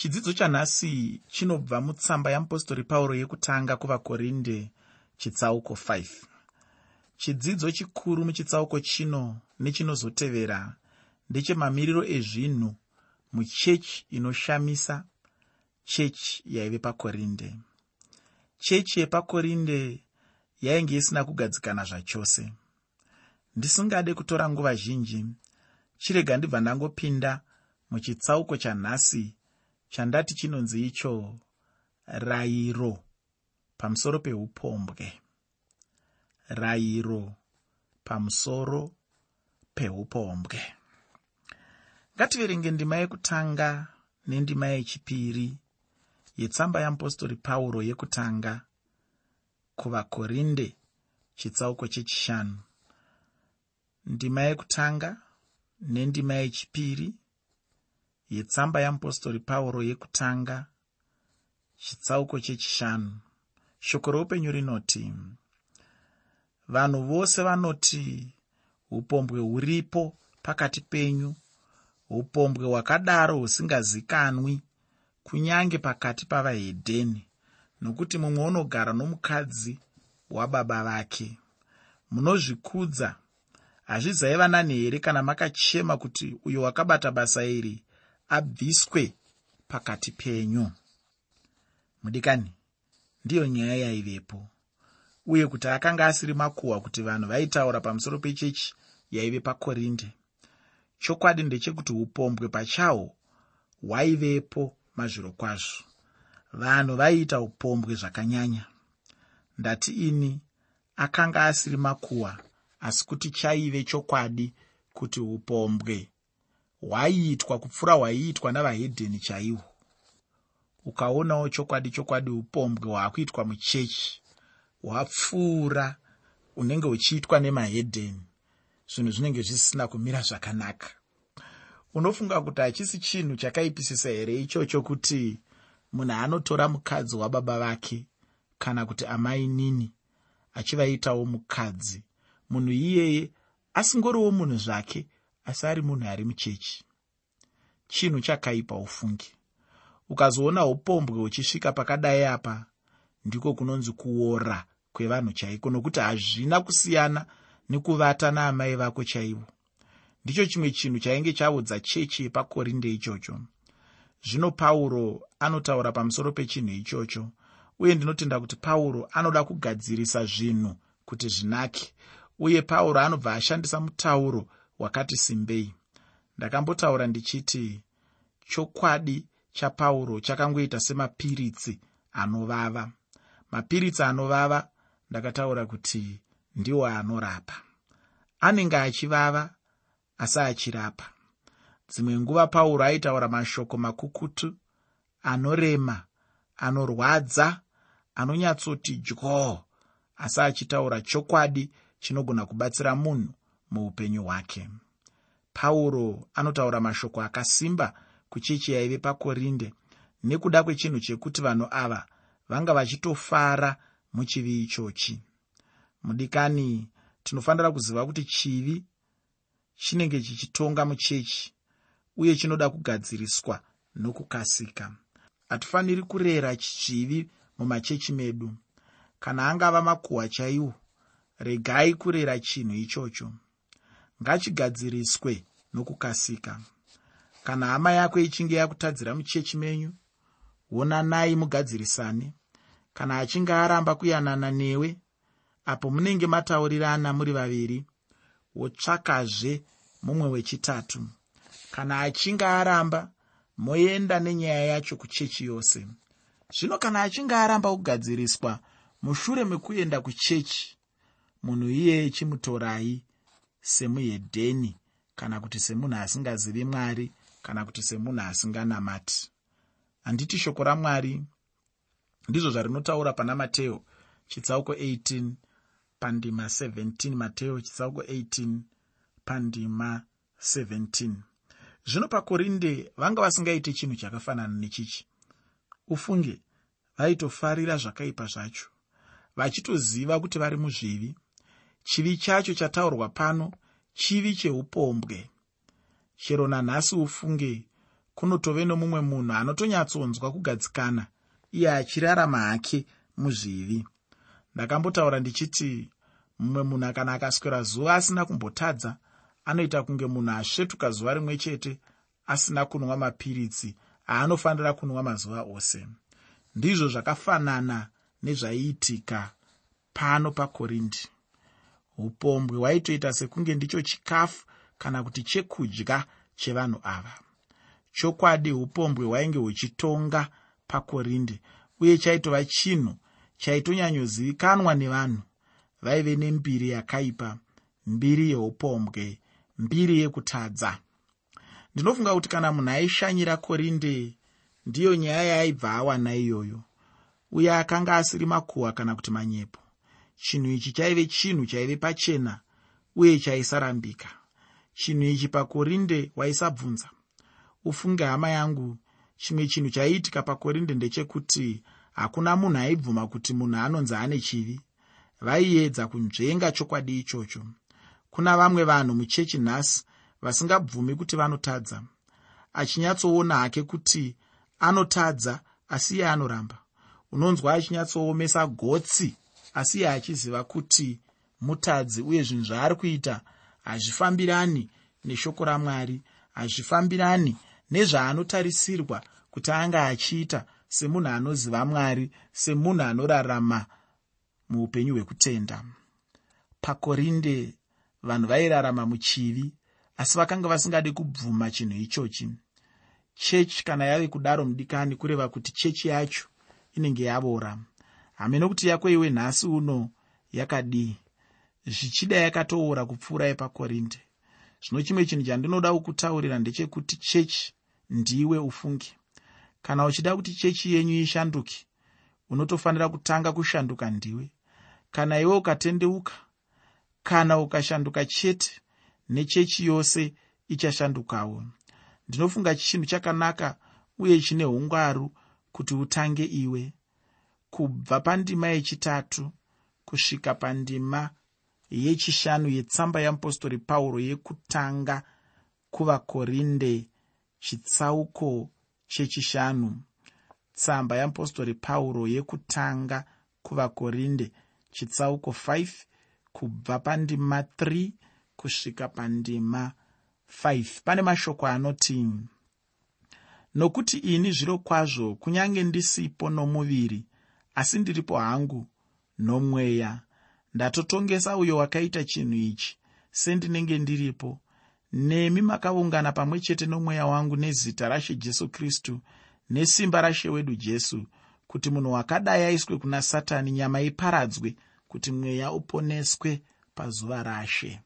chidzidzo chanhasi chinobva mutsamba yamupostori pauro yekutanga kuvakorinde chitsauko 5 chidzidzo chikuru muchitsauko chino nechinozotevera ndechemamiriro ezvinhu muchechi inoshamisa chechi yaive pakorinde. Chechi yepakorinde yainge isina kugadzikana zvachose. Ndisingade kutora nguva zhinji chirega ndibva ndangopinda muchitsauko chanhasi chandati chinonzi icho rayiro pamusoro peupombwe. Rayiro pamusoro peupombwe. Ngativerenge ndima yekutanga nendima yechipiri yetsamba yamupostori pauro yekutanga kuvakorinde chitsauko chechishanu. Ndima yekutanga nendima yechipiri yetsamba yamupostori pauro yekutanga chitsauko chechishanu. Shoko roupenyu rinoti vanhu vose vanoti upombwe huripo pakati penyu upombwe hwakadaro husingazikanwi kunyange pakati pavahedheni nokuti mumwe unogara nomukadzi wababa vake. Munozvikudza. Hazvizaiva nani here kana makachema kuti uyo wakabata basa iri abviswe pakati penyu. Mudikani ndiyo nyaya yaivepo uye kuti akanga asiri makuhwa kuti vanhu vaitaura pamusoro pechechi yaive pakorinde chokwadi ndechekuti upombwe pachahwo hwaivepo mazviro kwazvo vanhu vaiita upombwe zvakanyanya. Ndati ini akanga asiri makuhwa asi kuti chaive chokwadi kuti upombwe hwaiitwa kupfuura hwaiitwa navahedheni chaihwo ukaonawo chokwadi chokwadi upombwe hwaakuitwa muchechi. Hwapfuura unenge huchiitwa nemahedheni. Zvinhu zvinenge zvisina kumira zvakanaka. Unofunga kuti hachisi chinhu chakaipisisa here ichocho kuti munhu anotora mukadzi wababa vake kana kuti amai nini achivaitawo mukadzi? Munhu iyeye asingoriwo munhu zvake asi ari munhu ari muchechi. Chinhu chakaipa ufungi. Ukazoona upombwe huchisvika pakadai apa ndiko kunonzi kuora kwevanhu chaiko nokuti hazvina kusiyana nekuvata naamai vako chaivo. Ndicho chimwe chinhu chainge chaudza chechi yepakorinde ichocho. Zvino pauro anotaura pamusoro pechinhu ichocho uye ndinotenda kuti pauro anoda kugadzirisa zvinhu kuti zvinake. Uye pauro anobva ashandisa mutauro wakati simbei. Ndakambotaura ndichiti chokwadi chapauro chakangoita semapiritsi anovava. Mapiritsi anovava ndakataura kuti ndiwo anorapa. Anenge achivava asi achirapa. Dzimwe nguva pauro aitaura mashoko makukutu anorema anorwadza anonyatsoti dyo asi achitaura chokwadi chinogona kubatsira munhu muupenyu hwake. Pauro anotaura mashoko akasimba kuchechi yaive pakorinde nekuda kwechinhu chekuti vanhu ava vanga vachitofara muchivi ichochi. Mudikani tinofanira kuziva kuti chivi chinenge chichitonga muchechi uye chinoda kugadziriswa nokukasika. Hatifaniri kurera chichivi mumachechi medu. Kana angava makuhwa chaiwo regai kurera chinhu ichocho ngachigadziriswe nokukasika. Kana hama yako ichinge yakutadzira muchechi menyu onanai mugadzirisane. Kana achinge aramba kuyanana newe apo munenge mataurirana muri vaviri wotsvakazve mumwe wechitatu. Kana achinge aramba moenda nenyaya yacho kuchechi yose. Zvino kana achinge aramba kugadziriswa mushure mekuenda kuchechi munhu iyeye chimutorai semuhedheni kana kuti semunhu asingazivi mwari kana kuti semunhu asinganamati. Handiti shoko ramwari ndizvo zvarinotaura pana mateo chitsauko 18 pandima 17 mateo chitsauko 18 pandima 17 zvino pakorinde vanga vasingaiti chinhu chakafanana nechichi. Ufunge vaitofarira zvakaipa zvacho vachitoziva kuti vari muzvivi chivi chacho chataurwa pano chivi cheupombwe chero nanhasi ufunge kunotove nomumwe munhu anotonyatsonzwa kugadzikana iye achirarama hake muzvivi. Ndakambotaura ndichiti mumwe munhu kana akaswera zuva asina kumbotadza anoita kunge munhu asvetuka zuva rimwe chete asina kunwa mapiritsi aanofanira kunwa mazuva ose. Ndizvo zvakafanana nezvaiitika pano pakorindi upombwe hwaitoita sekunge ndicho chikafu kana kuti chekudya chevanhu ava. Chokwadi upombwe hwainge huchitonga pakorinde uye chaitova chinhu chaitonyanyozivikanwa nevanhu vaive nembiri yakaipa mbiri yeupombwe mbiri yekutadza. Ndinofunga kuti kana munhu aishanyira korinde ndiyo nyaya yaaibva awana iyoyo uye akanga asiri makuhwa kana kuti manyepo chinhu ichi chaive chinhu chaive pachena uye chaisarambika. Chinhu ichi pakorinde waisabvunza. Ufunge hama yangu chimwe chinhu chaiitika pakorinde ndechekuti hakuna munhu aibvuma kuti munhu anonzi ane chivi. Vaiedza kunzvenga chokwadi ichocho. Kuna vamwe vanhu muchechi nhasi vasingabvumi kuti vanotadza. Achinyatsoona hake kuti anotadza asi iye anoramba. Unonzwa achinyatsoomesa gotsi asi iye achiziva kuti mutadzi uye zvinhu zvaari kuita hazvifambirani neshoko ramwari hazvifambirani nezvaanotarisirwa kuti anga achiita semunhu anoziva mwari semunhu anorarama muupenyu hwekutenda. Pakorinde vanhu vairarama muchivi asi vakanga vasingadi kubvuma chinhu ichochi. Chechi kana yave kudaro mudikani kureva kuti chechi yacho inenge yavora hamene kuti yako iwe nhasi uno yakadii zvichida yakatoora kupfuura yepakorinde zvino chimwe chinhu chandinoda kukutaurira ndechekuti chechi ndiwe ufungi. Kana uchida kuti chechi yenyu ishanduke unotofanira kutanga kushanduka ndiwe. Kana iwe ukatendeuka kana ukashanduka chete nechechi yose ichashandukawo. Ndinofunga chinhu chakanaka uye chine ungwaru kuti utange iwe kubva pandima yechitatu kusvika pandima yechishanu yetsamba yeapostori pauro yekutanga kuvakorinde chitsauko chechishanu. Tsamba yeapostori pauro yekutanga kuvakorinde chitsauko 5 kubva pandima 3 kusvika pandima 5 pane mashoko anoti nokuti ini zviro kwazvo kunyange ndisipo nomuviri asi ndiripo hangu nomweya. Ndatotongesa uyo wakaita chinhu ichi sendinenge ndiripo. Nemi makaungana pamwe chete nomweya wangu nezita rashe jesu kristu nesimba rashe wedu jesu kuti munhu wakadai aiswe kuna satani nyama iparadzwe kuti mweya uponeswe pazuva rashe.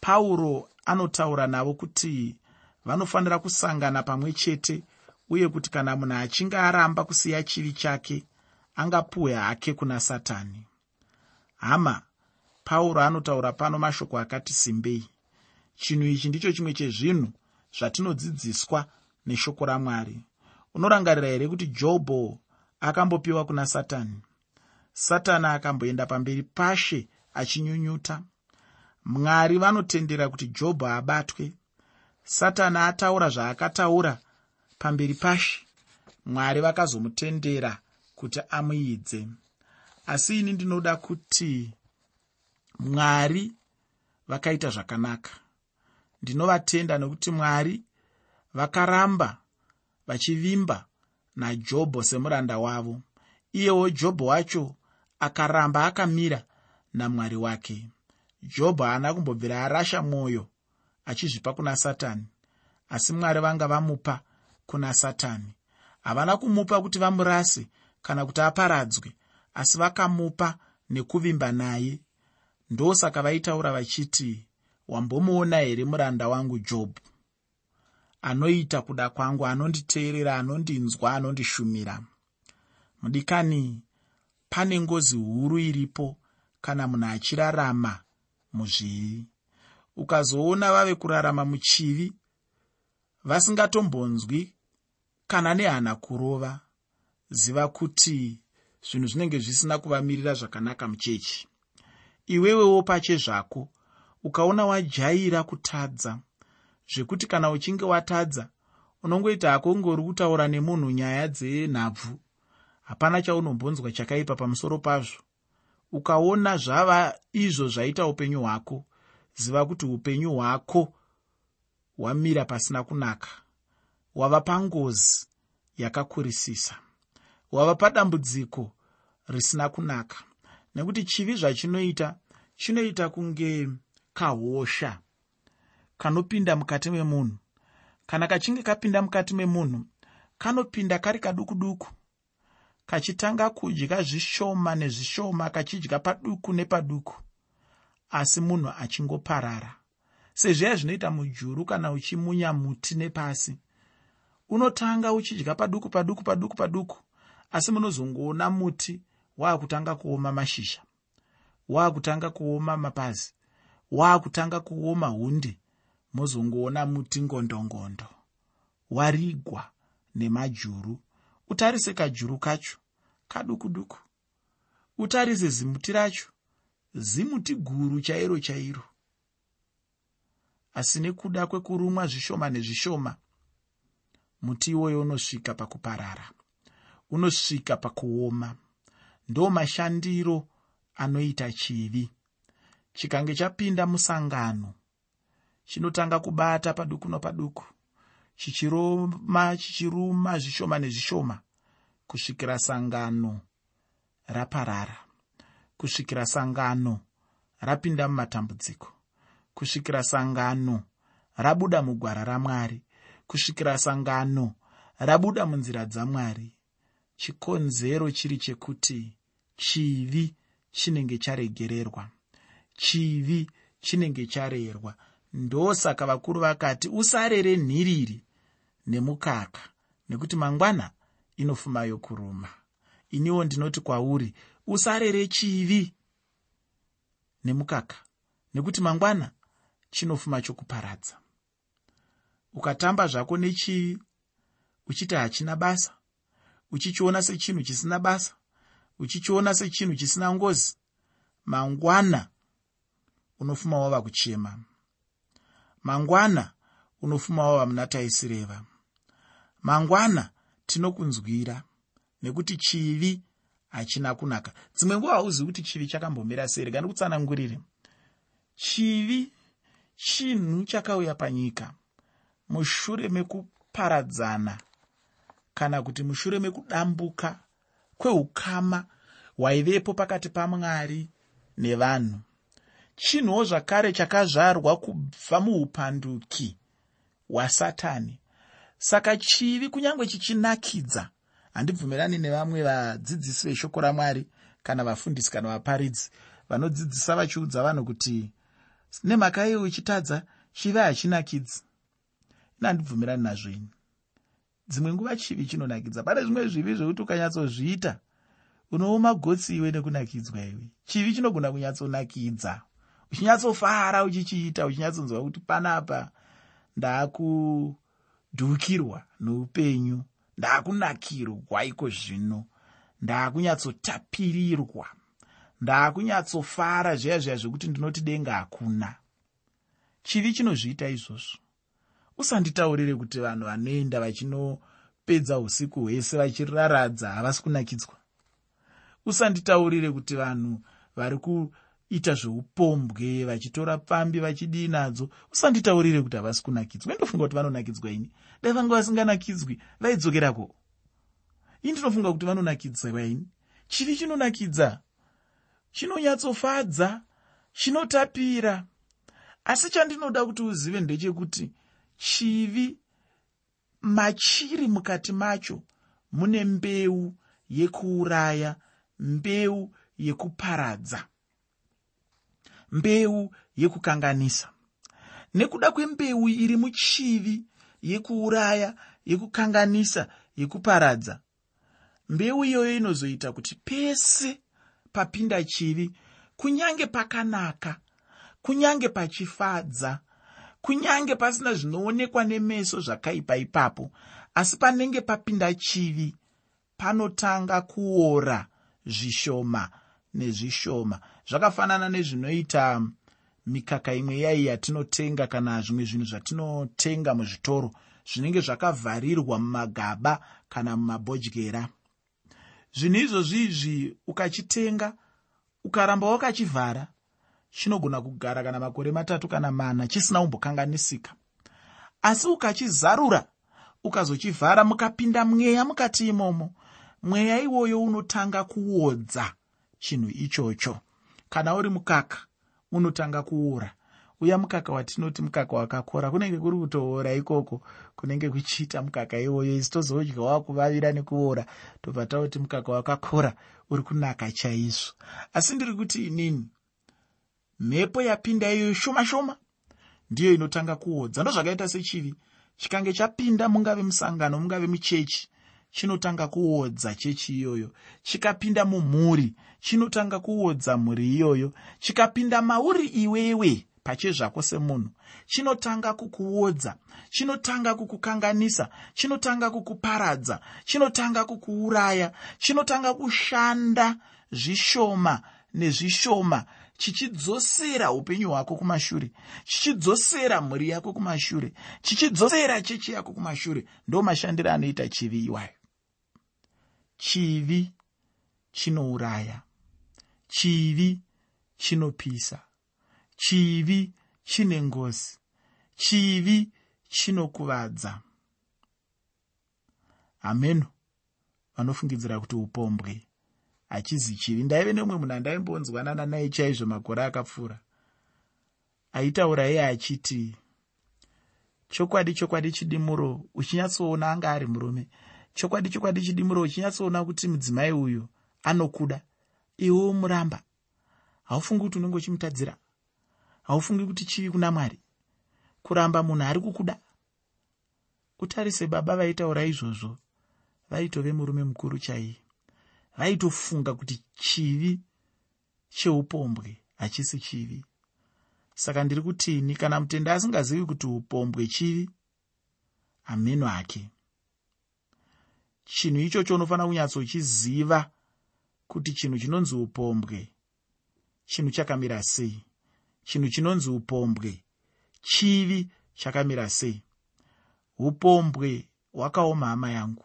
Pauro anotaura navo kuti vanofanira kusangana pamwe chete uye kuti kana munhu achinge aramba kusiya chivi chake angapuhwe hake kuna satani. Hama pauro anotaura pano mashoko akati simbei. Chinhu ichi ndicho chimwe chezvinhu zvatinodzidziswa neshoko ramwari. Unorangarira here kuti jobho akambopiwa kuna satani? Satani akamboenda pamberi pashe achinyunyuta. Mwari vanotendera kuti jobho abatwe. Satani ataura zvaakataura pamberi pashe mwari vakazomutendera kuti amuidze asi ini ndinoda kuti mwari vakaita zvakanaka. Ndinovatenda nokuti mwari vakaramba vachivimba najobho semuranda wavo. Iyewo jobho wacho akaramba akamira namwari wake. Jobho haana kumbobvira arasha mwoyo achizvipa kuna satani asi mwari vanga vamupa kuna satani. Havana kumupa kuti vamurase kana kuti aparadzwe asi vakamupa nekuvimba naye. Ndosaka vaitaura vachiti wambomuona here muranda wangu jobhu anoita kuda kwangu anonditeerera anondinzwa anondishumira. Mudikani pane ngozi huru iripo kana munhu achirarama muzvivi ukazoona vave kurarama muchivi vasingatombonzwi kana nehana kurova ziva kuti zvinhu zvinenge zvisina kuvamirira zvakanaka muchechi. Iwewewo pache zvako ukaona wajaira kutadza zvekuti kana uchinge watadza unongoita hako ngori kutaura nemunhu nyaya dzenhabvu. Hapana chaunombonzwa chakaipa pamusoro pazvo. Ukaona zvava izvo zvaita upenyu hwako ziva kuti upenyu hwako hwamira pasina kunaka wava pangozi yakakurisisa. Wava padambudziko risina kunaka. Nekuti chivi zvachinoita chinoita kunge kahosha kanopinda mukati memunhu. Kana kachinge kapinda mukati memunhu kanopinda kari kaduku duku kachitanga kudya zvishoma nezvishoma kachidya paduku nepaduku. Asi munhu achingoparara. Sezviya zvinoita mujuru kana uchimunya muti nepasi unotanga uchidya paduku paduku paduku paduku asi munozongoona muti waakutanga kuoma mashizha waakutanga kuoma mapazi waakutanga kuoma hundi mozongoona muti ngondongondo warigwa nemajuru. Utarise kajuru kacho kaduku duku. Utarise zimuti racho zimuti guru chairo chairo. Asi nekuda kwekurumwa zvishoma nezvishoma muti iwoyo unosvika pakuparara unosvika pakuoma. Ndo mashandiro anoita chivi. Chikange chapinda musangano chinotanga kubata paduku nopaduku chichiroma chichiruma zvishoma nezvishoma kusvikira sangano raparara kusvikira sangano rapinda mumatambudziko kusvikira sangano rabuda mugwara ramwari kusvikira sangano rabuda munzira dzamwari. Chikonzero chiri chekuti chivi chinenge charegererwa. Chivi chinenge charerwa. Ndosaka vakuru vakati usarere nhiriri nemukaka nekuti mangwana inofuma yokuruma. Iniwo ndinoti kwauri usarere chivi nemukaka nekuti mangwana chinofuma chokuparadza ukatamba zvako nechivi uchiti hachina basa uchichiona sechinhu chisina basa uchichiona sechinhu chisina ngozi mangwana unofuma wava kuchema. Mangwana unofuma wava muna taisireva mangwana tinokunzwira nekuti chivi hachina kunaka. Dzimwe nguva hauzivi kuti chivi chakambomira sei rega ndikutsanangurire chivi chinhu chakauya panyika mushure mekuparadzana kana kuti mushure mekudambuka kweukama hwaivepo pakati pamwari nevanhu. Chinhuwo zvakare chakazvarwa kubva muupanduki hwasatani. Saka chivi kunyange chichinakidza handibvumirani nevamwe vadzidzisi veshoko ramwari kana vafundisi kana vaparidzi vanodzidzisa vachiudza vanhu kuti nemhaka iyo uchitadza chivi hachinakidzi ina handibvumirani nazvo ini. Dzimwe nguva chivi chinonakidza? Pane zvimwe zvivi zvokuti ukanyatsozviita unooma gotsi iwe nekunakidzwa iwe. Chivi chinogona kunyatsonakidza? Uchinyatsofara uchichiita uchinyatsonzwa kuti panapa ndaakudhukirwa noupenyu ndaakunakirwa iko zvino ndaakunyatsotapirirwa ndaakunyatsofara zviya zviya zvekuti ndinoti denga hakuna. Chivi chinozviita izvozvo usanditaurire kuti vanhu vanoenda vachinopedza usiku hwese vachiraradza havasi kunakidzwa. Usanditaurire kuti vanhu vari kuita zveupombwe vachitora pfambi vachidii nadzo. Usanditaurire kuti havasi kunakidzwa. Indofunga kuti vanonakidzwa ini. Dai vanga vasinganakidzwi vaidzokerako. Ii ndinofunga kuti vanonakidzwa ini. Chivi chinonakidza? Chinonyatsofadza? Chinotapira? Asi chandinoda kuti uzive ndechekuti chivi machiri mukati macho. Mune mbeu yekuuraya mbeu yekuparadza mbeu yekukanganisa. Nekuda kwembeu iri muchivi yekuuraya yekukanganisa yekuparadza mbeu iyoyo inozoita kuti pese papinda chivi kunyange pakanaka kunyange pachifadza kunyange pasina zvinoonekwa nemeso zvakaipa ipapo asi panenge papinda chivi panotanga kuora zvishoma nezvishoma. Zvakafanana nezvinoita mikaka imwe yai yatinotenga kana zvimwe zvinhu zvatinotenga muzvitoro zvinenge zvakavharirwa mumagaba kana mumabhodyera. Zvinhu izvozvi izvi ukachitenga ukaramba wakachivhara chinogona kugara kana makore matatu kana mana chisina kumbokanganisika. Asi ukachizarura ukazochivhara mukapinda mweya mukati imomo mweya iwoyo unotanga kuodza chinhu ichocho. Kana uri mukaka unotanga kuora. Uya mukaka watinoti mukaka wakakora kunenge kuri kutoora ikoko kunenge kuchiita mukaka iwoyo isi tozodya wakuvavira nekuora. Tobva tauti mukaka wakakora uri kunaka chaizvo. Asi ndiri kuti inini mhepo yapinda iyoyo shoma shoma ndiyo inotanga kuodza ndozvakaita sechivi. Chikange chapinda mungave musangano mungave muchechi chinotanga kuodza chechi iyoyo. Chikapinda mumhuri chinotanga kuodza mhuri iyoyo. Chikapinda mauri iwewe pachezvako semunhu. Chinotanga kukuodza chinotanga kukukanganisa chinotanga kukuparadza chinotanga kukuuraya chinotanga kushanda zvishoma nezvishoma chichidzosera upenyu hwako kumashure chichidzosera mhuri yako kumashure chichidzosera chechi yako kumashure ndo mashandiro anoita chivi iwayo. Chivi chinouraya chivi chinopisa chivi chine ngozi chivi chinokuvadza. Hameno vanofungidzira kuti upombwe hachizi chivi ndaive neumwe munhu andaimbonzwanana naye chaizvo makore akapfuura. Aitaura iye achiti chokwadi chokwadi chidimuro uchinyatsoona anga ari murume. Chokwadi chokwadi chidimuro uchinyatsoona kuti mudzimai uyu anokuda. Iwewo muramba haufungi kuti unenge uchimutadzira. Haufungi kuti chivi kuna mwari? Kuramba munhu ari kukuda? Utarise baba vaitaura izvozvo vaitove murume mukuru chaiye vaitofunga kuti chivi cheupombwe hachisi chivi. Saka ndiri kutini? Kana mutenda asingazivi kuti upombwe chivi hameno hake chinhu ichocho unofanira kunyatsochiziva kuti chinhu chinonzi upombwe chinhu chakamira sei? Chinhu chinonzi upombwe chivi chakamira sei? Upombwe hwakaoma hama yangu.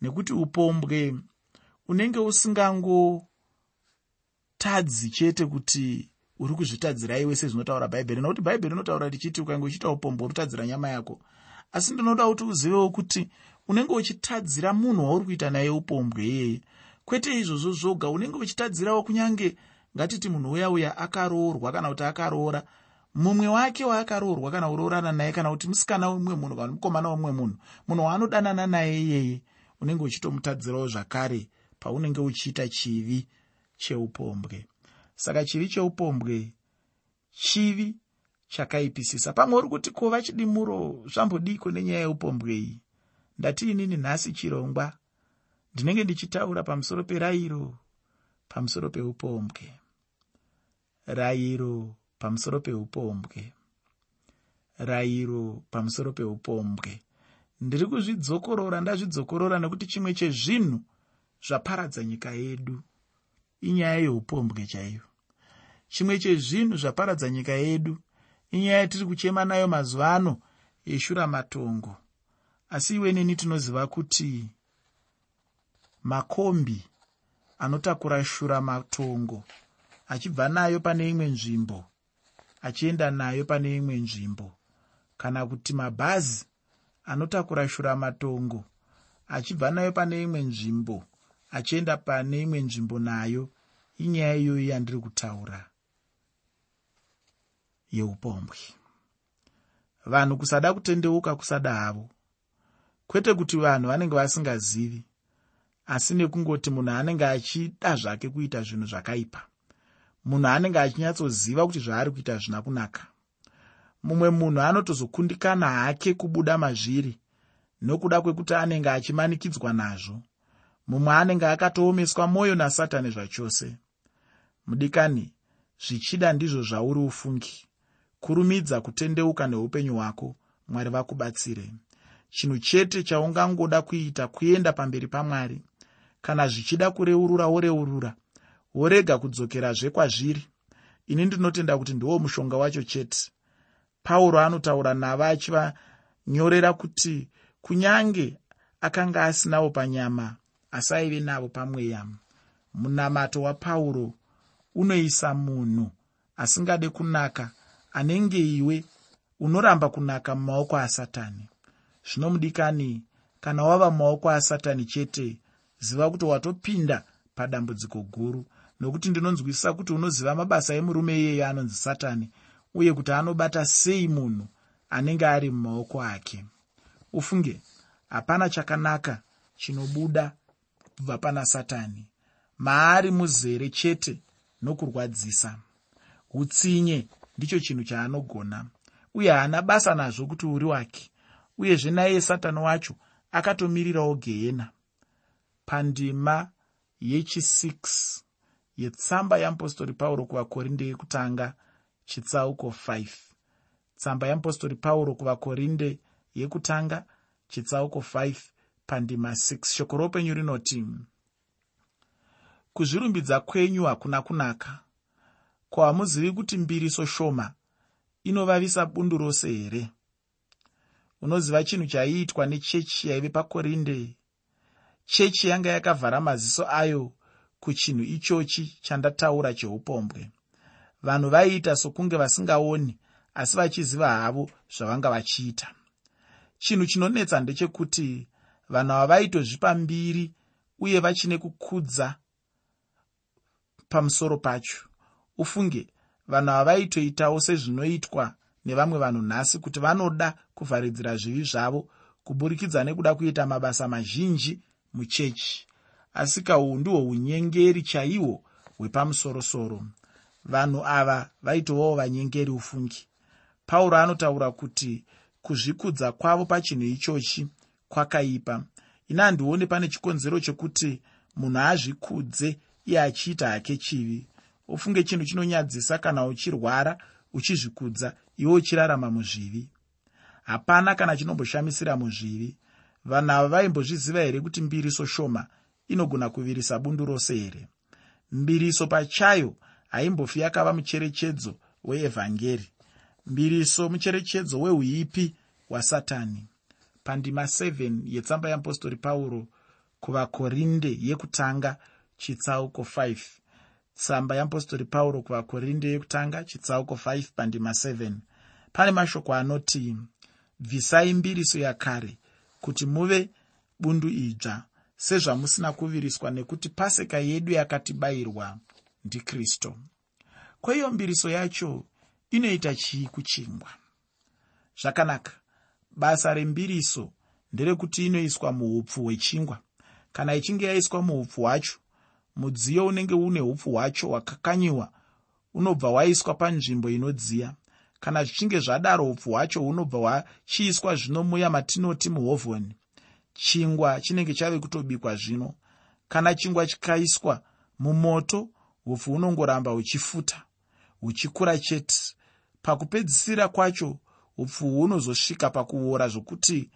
Nekuti upombwe unenge usingangotadzi chete kuti uri kuzvitadzira iwe sezvinotaura bhaibheri nokuti bhaibheri rinotaura richiti ukange uchiita upombwe uri kutadzira nyama yako. Asi ndinoda kuti uzivewo kuti unenge uchitadzira munhu wauri kuita naye upombwe iyeye kwete izvozvo zvoga unenge uchitadzirawo kunyange ngatiti munhu uya uya akaroorwa kana kuti akaroora mumwe wake waakaroorwa kana kuroorana naye kana kuti musikana wemumwe munhu kana mukomana wemumwe munhu munhu waanodanana naye iyeye unenge uchitomutadzirawo zvakare paunenge uchiita chivi cheupombwe saka chivi cheupombwe chivi chakaipisisa. Pamwe uri kuti kuva chidimuro zvambodiko nenyaya yeupombwe iyi ndati inini nhasi chirongwa. Ndinenge ndichitaura pamusoro perayiro pamusoro peupombwe rayiro pamusoro peupombwe rayiro pamusoro peupombwe ndiri kuzvidzokorora ndazvidzokorora nekuti chimwe chezvinhu zvaparadza nyika yedu. Inyaya yeupombwe chaiyo. Chimwe chezvinhu zvaparadza nyika yedu inyaya yatiri kuchema nayo mazuva ano yeshura matongo. Asi iwe neni tinoziva kuti makombi anotakura shura matongo achibva nayo pane imwe nzvimbo achienda nayo pane imwe nzvimbo. Kana kuti mabhazi anotakura shura matongo achibva nayo pane imwe nzvimbo achienda pane imwe nzvimbo nayo inyaya iyoyo yandiri kutaura. Yeupombwe vanhu kusada kutendeuka kusada havo. Kwete kuti vanhu vanenge vasingazivi asi nekungoti munhu anenge achida zvake kuita zvinhu zvakaipa munhu anenge achinyatsoziva kuti zvaari kuita zvina kunaka. Mumwe munhu anotozokundikana hake kubuda mazviri nokuda kwekuti anenge achimanikidzwa nazvo mumwe anenge akatoomeswa mwoyo nasatani zvachose. Mudikani zvichida ndizvo zvauri ufungi. Kurumidza kutendeuka neupenyu hwako mwari vakubatsire. Chinhu chete chaungangoda kuita kuenda pamberi pamwari. Kana zvichida kureurura woreurura. Worega kudzokerazve kwazviri. Ini ndinotenda kuti ndiwo mushonga wacho chete. Pauro anotaura navo achivanyorera kuti kunyange akanga asinawo panyama asi aive navo pamweya. Munamato wapauro unoisa munhu asingade kunaka anenge iwe unoramba kunaka mumaoko asatani. Zvino mudikani kana wava mumaoko asatani chete ziva kuti watopinda padambudziko guru nokuti ndinonzwisisa kuti unoziva mabasa emurume iyeyo anonzi satani uye kuti anobata sei munhu anenge ari mumaoko ake. Ufunge hapana chakanaka chinobuda kubva pana satani. Maari muzere chete nokurwadzisa. Utsinye ndicho chinhu chaanogona uye haana basa nazvo kuti uri wake uyezve naiye satani wacho akatomirirawo gehena. Pandima yechi6 yetsamba yeapostori pauro kuvakorinde yekutanga chitsauko 5 tsamba yeapostori pauro kuvakorinde yekutanga chitsauko 5 pandima 6 shoko roupenyu rinoti kuzvirumbidza kwenyu hakuna kunaka. Ko hamuzivi kuti mbiriso shoma inovavisa bundu rose here? Unoziva chinhu chaiitwa nechechi yaive pakorinde? Chechi yanga yakavhara maziso ayo kuchinhu ichochi chandataura cheupombwe. Vanhu vaiita sokunge vasingaoni asi vachiziva havo zvavanga vachiita. Chinhu chinonetsa ndechekuti vanhu ava vaitozvipa mbiri uye vachine kukudza pamusoro pacho. Ufunge vanhu ava vaitoitawo sezvinoitwa nevamwe vanhu nhasi kuti vanoda kuvharidzira zvivi zvavo kuburikidza nekuda kuita mabasa mazhinji muchechi. Asi kahuu ndihwo unyengeri chaihwo hwepamusorosoro. Vanhu ava vaitovawo vanyengeri ufungi. Pauro anotaura kuti kuzvikudza kwavo pachinhu ichochi kwakaipa. Ina handione pane chikonzero chokuti munhu azvikudze iye achiita hake chivi. Ufunge chinhu chinonyadzisa kana uchirwara uchizvikudza iwe uchirarama muzvivi. Hapana kana chinomboshamisira muzvivi. Vanhu ava vaimbozviziva here kuti mbiriso shoma inogona kuvirisa bundu rose here? Mbiriso pachayo haimbofi yakava mucherechedzo weevhangeri. Mbiriso mucherechedzo weuipi hwasatani pandima 7 yetsamba yeapostori pauro kuvakorinde yekutanga chitsauko 5 tsamba yeapostori pauro kuvakorinde yekutanga chitsauko 5 pandima 7 pane mashoko anoti bvisai mbiriso yakare kuti muve bundu idzva sezvamusina kuviriswa nekuti paseka yedu yakatibayirwa ndikristu kweiyo mbiriso yacho inoita chii kuchingwa? Zvakanaka basa rembiriso nderekuti inoiswa muupfu hwechingwa. Kana ichinge yaiswa muupfu hwacho mudziyo unenge une upfu hwacho hwakakanyiwa unobva waiswa panzvimbo inodziya. Kana zvichinge zvadaro upfu hwacho hunobva hwachiiswa zvino muya matinoti muhovhoni chingwa chinenge chave kutobikwa zvino. Kana chingwa chikaiswa mumoto upfu hunongoramba huchifuta huchikura chete. Pakupedzisira kwacho upfu hunozosvika pakuora zvokuti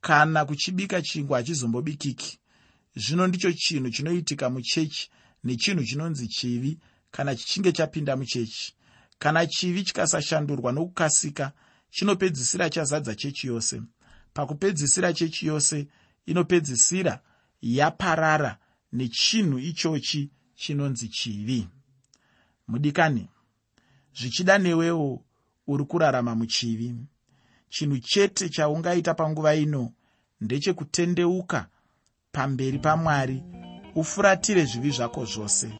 kana kuchibika chingwa hachizombobikiki. Zvino ndicho chinhu chinoitika muchechi nechinhu chinonzi chivi. Kana chichinge chapinda muchechi kana chivi chikasashandurwa nokukasika chinopedzisira chazadza chechi yose. Pakupedzisira chechi yose inopedzisira yaparara nechinhu ichochi chinonzi chivi. Mudikani zvichida newewo uri kurarama muchivi. Chinhu chete chaungaita panguva ino ndechekutendeuka pamberi pamwari ufuratire zvivi zvako zvose